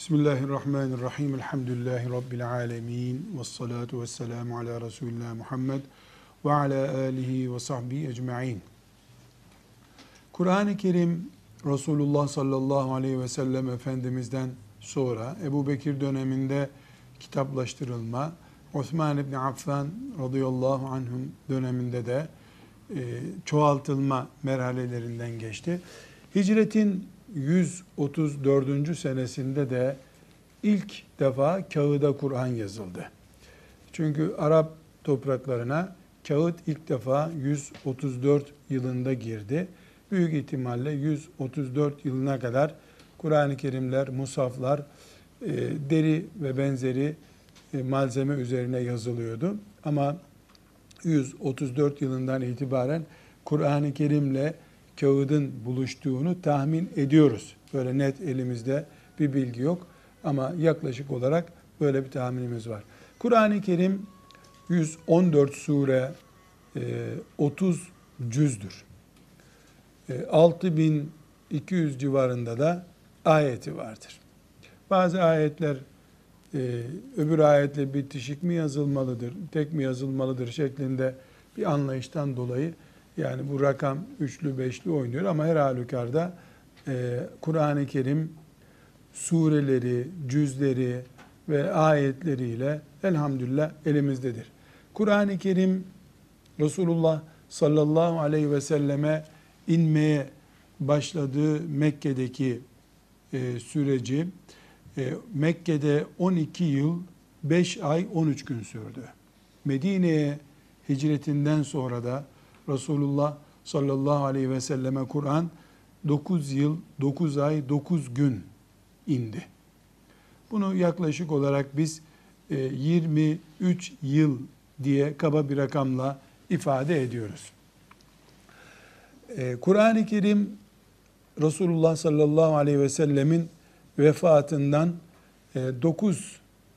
Bismillahirrahmanirrahim. Elhamdülillahi Rabbil alemin. Ve salatu ve selamu ala Resulullah Muhammed ve ala alihi ve sahbihi ecma'in. Kur'an-ı Kerim Resulullah sallallahu aleyhi ve sellem Efendimiz'den sonra Ebu Bekir döneminde kitaplaştırılma, Osman İbni Affan radıyallahu anhum döneminde de e, çoğaltılma merhalelerinden geçti. Hicretin 134. senesinde de ilk defa kağıda Kur'an yazıldı. Çünkü Arap topraklarına kağıt ilk defa 134 yılında girdi. Büyük ihtimalle 134 yılına kadar Kur'an-ı Kerimler, musaflar, e, deri ve benzeri e, malzeme üzerine yazılıyordu. Ama 134 yılından itibaren Kur'an-ı Kerim'le kağıdın buluştuğunu tahmin ediyoruz. Böyle net elimizde bir bilgi yok ama yaklaşık olarak böyle bir tahminimiz var. Kur'an-ı Kerim 114 sure, 30 e, cüzdür. 6200 e, civarında da ayeti vardır. Bazı ayetler e, öbür ayetle bitişik mi yazılmalıdır, tek mi yazılmalıdır şeklinde bir anlayıştan dolayı yani bu rakam üçlü beşli oynuyor ama her halükarda e, Kur'an-ı Kerim sureleri, cüzleri ve ayetleriyle elhamdülillah elimizdedir. Kur'an-ı Kerim Resulullah sallallahu aleyhi ve selleme inmeye başladığı Mekke'deki e, süreci e, Mekke'de 12 yıl 5 ay 13 gün sürdü. Medine'ye hicretinden sonra da Resulullah sallallahu aleyhi ve selleme Kur'an 9 yıl, 9 ay, 9 gün indi. Bunu yaklaşık olarak biz 23 e, yıl diye kaba bir rakamla ifade ediyoruz. E, Kur'an-ı Kerim Resulullah sallallahu aleyhi ve sellemin vefatından 9 e,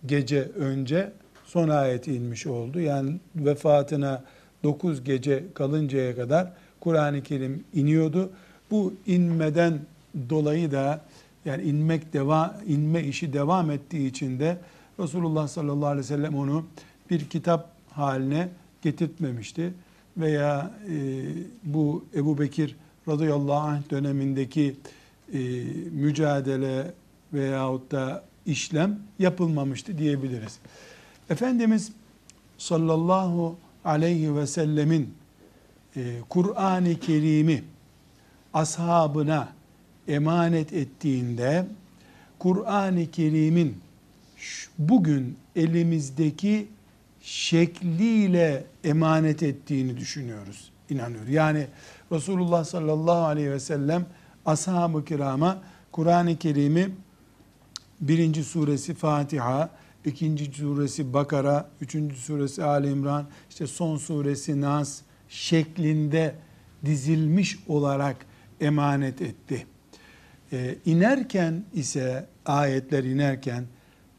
gece önce son ayeti inmiş oldu. Yani vefatına 9 gece kalıncaya kadar Kur'an-ı Kerim iniyordu. Bu inmeden dolayı da yani inmek deva inme işi devam ettiği için de Resulullah sallallahu aleyhi ve sellem onu bir kitap haline getirtmemişti veya e, bu Ebu Bekir radıyallahu anh dönemindeki e, mücadele veyahut da işlem yapılmamıştı diyebiliriz. Efendimiz sallallahu aleyhi ve sellemin e, Kur'an-ı Kerim'i ashabına emanet ettiğinde Kur'an-ı Kerim'in bugün elimizdeki şekliyle emanet ettiğini düşünüyoruz, inanıyor. Yani Resulullah sallallahu aleyhi ve sellem ashab-ı kirama Kur'an-ı Kerim'i birinci suresi Fatiha, ikinci suresi Bakara, üçüncü suresi Ali İmran, işte son suresi Nas şeklinde dizilmiş olarak emanet etti. Ee, inerken ise ayetler inerken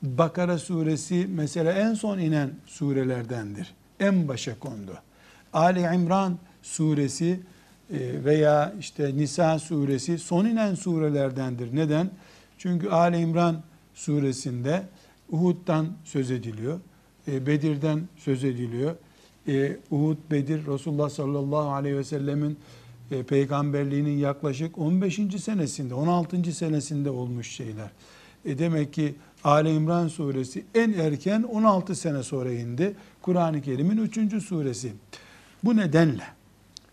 Bakara suresi mesela en son inen surelerdendir. En başa kondu. Ali İmran suresi e, veya işte Nisa suresi son inen surelerdendir. Neden? Çünkü Ali İmran suresinde Uhud'dan söz ediliyor. E, Bedir'den söz ediliyor. E, Uhud, Bedir, Resulullah sallallahu aleyhi ve sellemin e, peygamberliğinin yaklaşık 15. senesinde, 16. senesinde olmuş şeyler. Demek ki Ali İmran suresi en erken 16 sene sonra indi. Kur'an-ı Kerim'in 3. suresi. Bu nedenle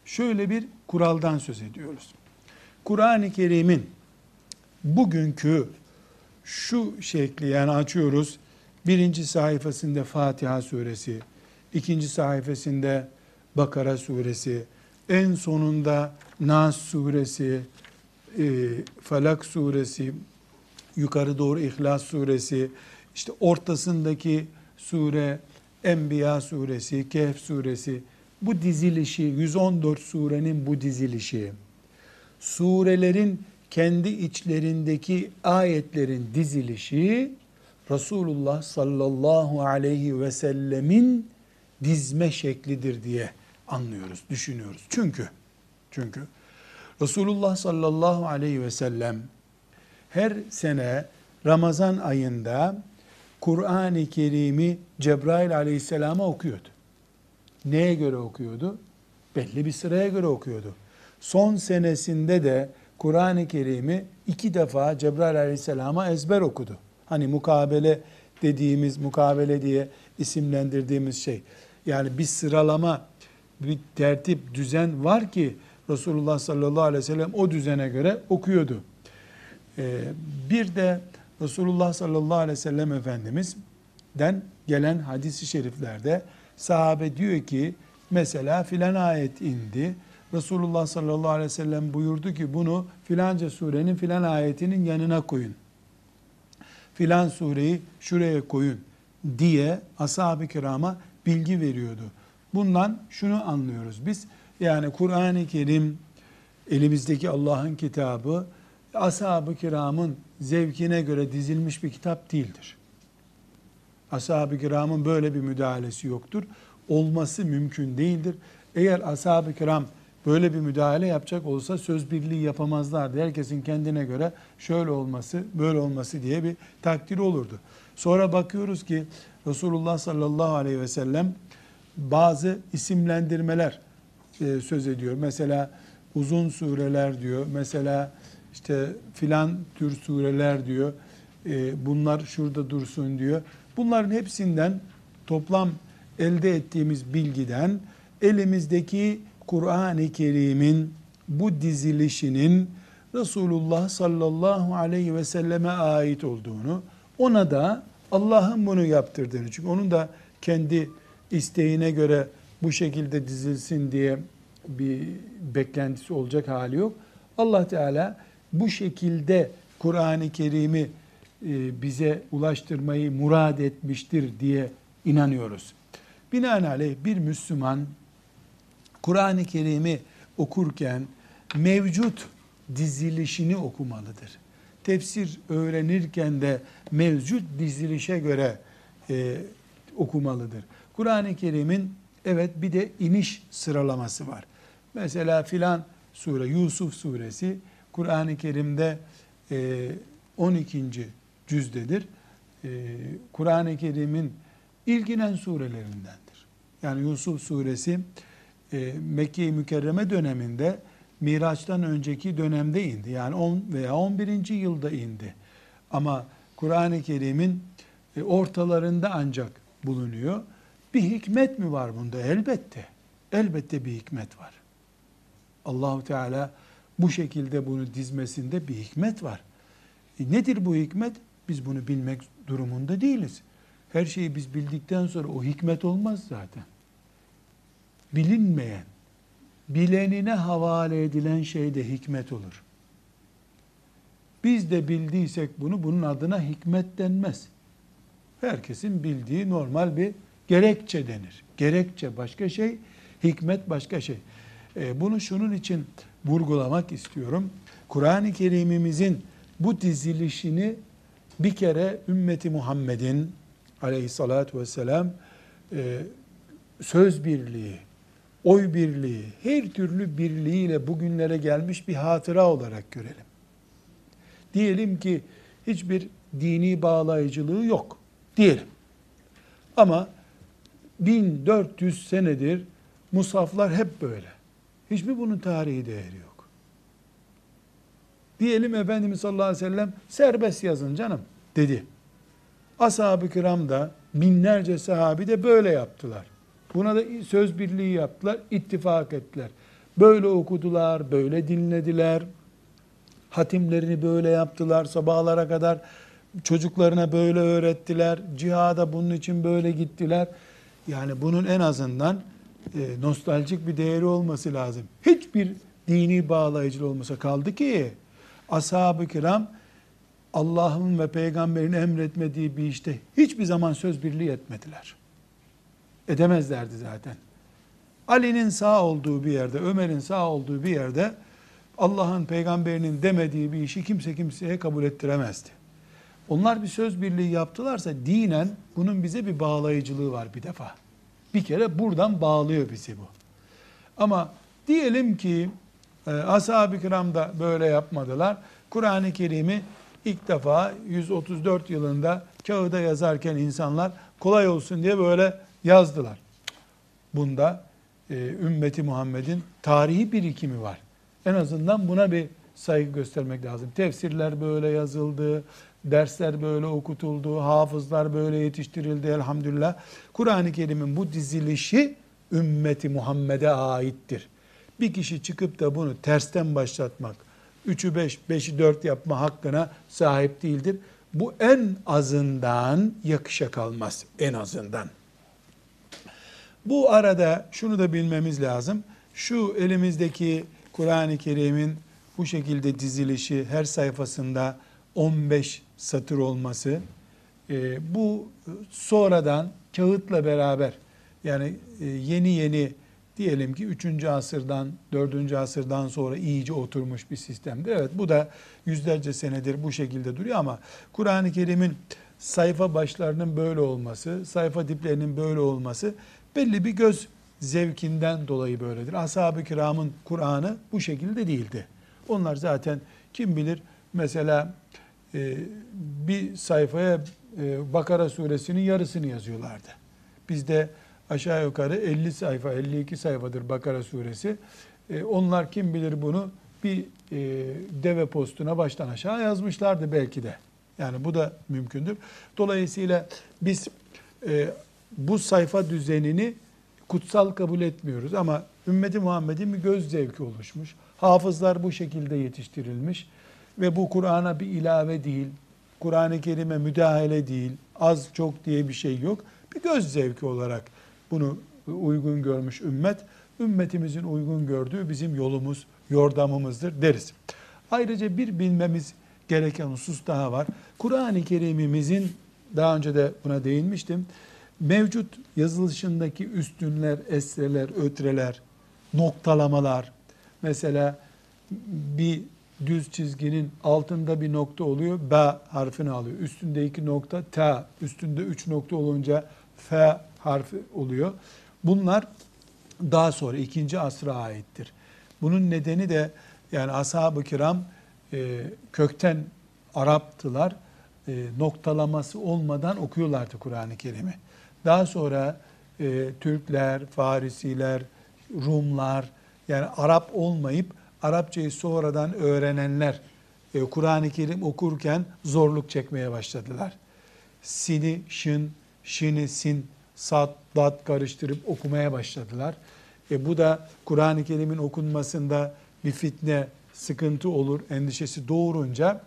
şöyle bir kuraldan söz ediyoruz. Kur'an-ı Kerim'in bugünkü şu şekli yani açıyoruz. Birinci sayfasında Fatiha suresi, ikinci sayfasında Bakara suresi, en sonunda Nas suresi, e, Falak suresi, yukarı doğru İhlas suresi, işte ortasındaki sure Enbiya suresi, Kehf suresi, bu dizilişi, 114 surenin bu dizilişi, surelerin kendi içlerindeki ayetlerin dizilişi Resulullah sallallahu aleyhi ve sellemin dizme şeklidir diye anlıyoruz, düşünüyoruz. Çünkü çünkü Resulullah sallallahu aleyhi ve sellem her sene Ramazan ayında Kur'an-ı Kerim'i Cebrail aleyhisselama okuyordu. Neye göre okuyordu? Belli bir sıraya göre okuyordu. Son senesinde de Kur'an-ı Kerim'i iki defa Cebrail aleyhisselama ezber okudu. Hani mukabele dediğimiz, mukabele diye isimlendirdiğimiz şey. Yani bir sıralama, bir tertip, düzen var ki Resulullah sallallahu aleyhi ve sellem o düzene göre okuyordu. Ee, bir de Resulullah sallallahu aleyhi ve sellem Efendimiz'den gelen hadisi şeriflerde sahabe diyor ki mesela filan ayet indi. Resulullah sallallahu aleyhi ve sellem buyurdu ki bunu filanca surenin filan ayetinin yanına koyun. Filan sureyi şuraya koyun diye ashab-ı kirama bilgi veriyordu. Bundan şunu anlıyoruz biz. Yani Kur'an-ı Kerim elimizdeki Allah'ın kitabı ashab-ı kiramın zevkine göre dizilmiş bir kitap değildir. Ashab-ı kiramın böyle bir müdahalesi yoktur. Olması mümkün değildir. Eğer ashab-ı kiram böyle bir müdahale yapacak olsa söz birliği yapamazlardı. Herkesin kendine göre şöyle olması, böyle olması diye bir takdir olurdu. Sonra bakıyoruz ki Resulullah sallallahu aleyhi ve sellem bazı isimlendirmeler e, söz ediyor. Mesela uzun sureler diyor. Mesela işte filan tür sureler diyor. E, bunlar şurada dursun diyor. Bunların hepsinden toplam elde ettiğimiz bilgiden elimizdeki Kur'an-ı Kerim'in bu dizilişinin Resulullah sallallahu aleyhi ve selleme ait olduğunu, ona da Allah'ın bunu yaptırdığını, çünkü onun da kendi isteğine göre bu şekilde dizilsin diye bir beklentisi olacak hali yok. Allah Teala bu şekilde Kur'an-ı Kerim'i e, bize ulaştırmayı murad etmiştir diye inanıyoruz. Binaenaleyh bir Müslüman Kur'an-ı Kerim'i okurken mevcut dizilişini okumalıdır. Tefsir öğrenirken de mevcut dizilişe göre e, okumalıdır. Kur'an-ı Kerim'in evet bir de iniş sıralaması var. Mesela filan sure Yusuf suresi Kur'an-ı Kerim'de 12. E, cüzdedir. E, Kur'an-ı Kerim'in ilginen surelerindendir. Yani Yusuf suresi e, Mekke-i Mükerreme döneminde Miraç'tan önceki dönemde indi. Yani 10 veya 11. yılda indi. Ama Kur'an-ı Kerim'in ortalarında ancak bulunuyor. Bir hikmet mi var bunda? Elbette. Elbette bir hikmet var. Allahu Teala bu şekilde bunu dizmesinde bir hikmet var. E nedir bu hikmet? Biz bunu bilmek durumunda değiliz. Her şeyi biz bildikten sonra o hikmet olmaz zaten. Bilinmeyen, bilenine havale edilen şey de hikmet olur. Biz de bildiysek bunu, bunun adına hikmet denmez. Herkesin bildiği normal bir gerekçe denir. Gerekçe başka şey, hikmet başka şey. E, bunu şunun için vurgulamak istiyorum. Kur'an-ı Kerim'imizin bu dizilişini bir kere ümmeti Muhammed'in aleyhissalatü vesselam e, söz birliği, oy birliği, her türlü birliğiyle bugünlere gelmiş bir hatıra olarak görelim. Diyelim ki hiçbir dini bağlayıcılığı yok diyelim. Ama 1400 senedir musaflar hep böyle. Hiçbir bunun tarihi değeri yok. Diyelim Efendimiz sallallahu aleyhi ve sellem serbest yazın canım dedi. Ashab-ı kiram da binlerce sahabi de böyle yaptılar. Buna da söz birliği yaptılar, ittifak ettiler. Böyle okudular, böyle dinlediler. Hatimlerini böyle yaptılar sabahlara kadar. Çocuklarına böyle öğrettiler. Cihada bunun için böyle gittiler. Yani bunun en azından e, nostaljik bir değeri olması lazım. Hiçbir dini bağlayıcı olmasa kaldı ki ashab-ı kiram Allah'ın ve peygamberin emretmediği bir işte hiçbir zaman söz birliği etmediler. Edemezlerdi zaten. Ali'nin sağ olduğu bir yerde, Ömer'in sağ olduğu bir yerde Allah'ın peygamberinin demediği bir işi kimse kimseye kabul ettiremezdi. Onlar bir söz birliği yaptılarsa dinen bunun bize bir bağlayıcılığı var bir defa. Bir kere buradan bağlıyor bizi bu. Ama diyelim ki e, ashab-ı kiram da böyle yapmadılar. Kur'an-ı Kerim'i ilk defa 134 yılında kağıda yazarken insanlar kolay olsun diye böyle yazdılar. Bunda e, ümmeti Muhammed'in tarihi birikimi var. En azından buna bir saygı göstermek lazım. Tefsirler böyle yazıldı, dersler böyle okutuldu, hafızlar böyle yetiştirildi elhamdülillah. Kur'an-ı Kerim'in bu dizilişi ümmeti Muhammed'e aittir. Bir kişi çıkıp da bunu tersten başlatmak, üçü beş, beşi dört yapma hakkına sahip değildir. Bu en azından yakışa kalmaz. En azından. Bu arada şunu da bilmemiz lazım. Şu elimizdeki Kur'an-ı Kerim'in bu şekilde dizilişi her sayfasında 15 satır olması e, bu sonradan kağıtla beraber yani e, yeni yeni diyelim ki 3. asırdan 4. asırdan sonra iyice oturmuş bir sistemdir. Evet bu da yüzlerce senedir bu şekilde duruyor ama Kur'an-ı Kerim'in sayfa başlarının böyle olması, sayfa diplerinin böyle olması belli bir göz zevkinden dolayı böyledir. Ashab-ı kiramın Kur'an'ı bu şekilde değildi. Onlar zaten kim bilir mesela e, bir sayfaya e, Bakara suresinin yarısını yazıyorlardı. Bizde aşağı yukarı 50 sayfa, 52 sayfadır Bakara suresi. E, onlar kim bilir bunu bir deve postuna baştan aşağı yazmışlardı belki de. Yani bu da mümkündür. Dolayısıyla biz bu sayfa düzenini kutsal kabul etmiyoruz ama ümmeti Muhammed'in bir göz zevki oluşmuş. Hafızlar bu şekilde yetiştirilmiş ve bu Kur'an'a bir ilave değil, Kur'an-ı Kerim'e müdahale değil, az çok diye bir şey yok. Bir göz zevki olarak bunu uygun görmüş ümmet, ümmetimizin uygun gördüğü bizim yolumuz, yordamımızdır deriz. Ayrıca bir bilmemiz gereken husus daha var. Kur'an-ı Kerim'imizin daha önce de buna değinmiştim. Mevcut yazılışındaki üstünler, esreler, ötreler, noktalamalar, mesela bir düz çizginin altında bir nokta oluyor, B harfini alıyor. Üstünde iki nokta, T, üstünde üç nokta olunca F harfi oluyor. Bunlar daha sonra ikinci asra aittir. Bunun nedeni de yani ashab-ı kiram e, kökten Araptılar. E, noktalaması olmadan okuyorlardı Kur'an-ı Kerim'i. Daha sonra e, Türkler, Farisiler, Rumlar yani Arap olmayıp Arapçayı sonradan öğrenenler e, Kur'an-ı Kerim okurken zorluk çekmeye başladılar. Sini, şın, şini, sin, sat, dat karıştırıp okumaya başladılar. E, bu da Kur'an-ı Kerim'in okunmasında bir fitne, sıkıntı olur endişesi doğurunca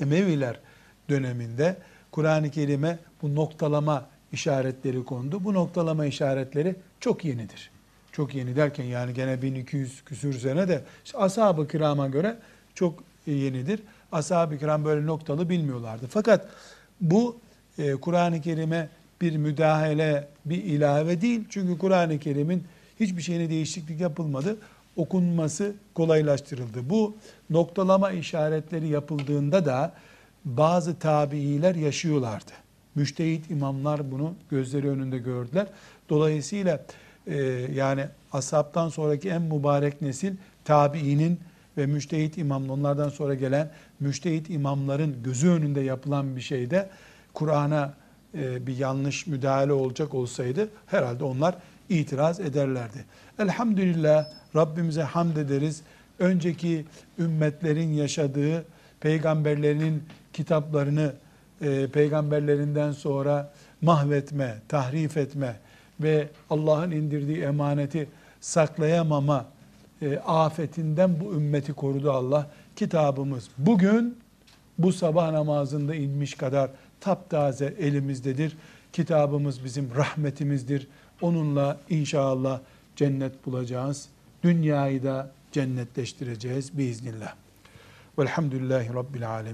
Emeviler döneminde Kur'an-ı Kerim'e bu noktalama işaretleri kondu. Bu noktalama işaretleri çok yenidir. Çok yeni derken yani gene 1200 küsür sene de işte ashab-ı kirama göre çok yenidir. Ashab-ı kiram böyle noktalı bilmiyorlardı. Fakat bu e, Kur'an-ı Kerim'e bir müdahale, bir ilave değil. Çünkü Kur'an-ı Kerim'in hiçbir şeyine değişiklik yapılmadı. Okunması kolaylaştırıldı. Bu noktalama işaretleri yapıldığında da bazı tabiiler yaşıyorlardı. Müştehit imamlar bunu gözleri önünde gördüler. Dolayısıyla e, yani ashabtan sonraki en mübarek nesil tabiinin ve müştehit imam onlardan sonra gelen müştehit imamların gözü önünde yapılan bir şeyde Kur'an'a e, bir yanlış müdahale olacak olsaydı herhalde onlar itiraz ederlerdi. Elhamdülillah Rabbimize hamd ederiz. Önceki ümmetlerin yaşadığı peygamberlerinin kitaplarını e, peygamberlerinden sonra mahvetme, tahrif etme ve Allah'ın indirdiği emaneti saklayamama e, afetinden bu ümmeti korudu Allah. Kitabımız bugün bu sabah namazında inmiş kadar taptaze elimizdedir. Kitabımız bizim rahmetimizdir. Onunla inşallah cennet bulacağız. Dünyayı da cennetleştireceğiz biiznillah. Velhamdülillahi Rabbil Alemin.